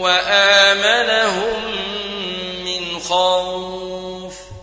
وآمنهم من خوف.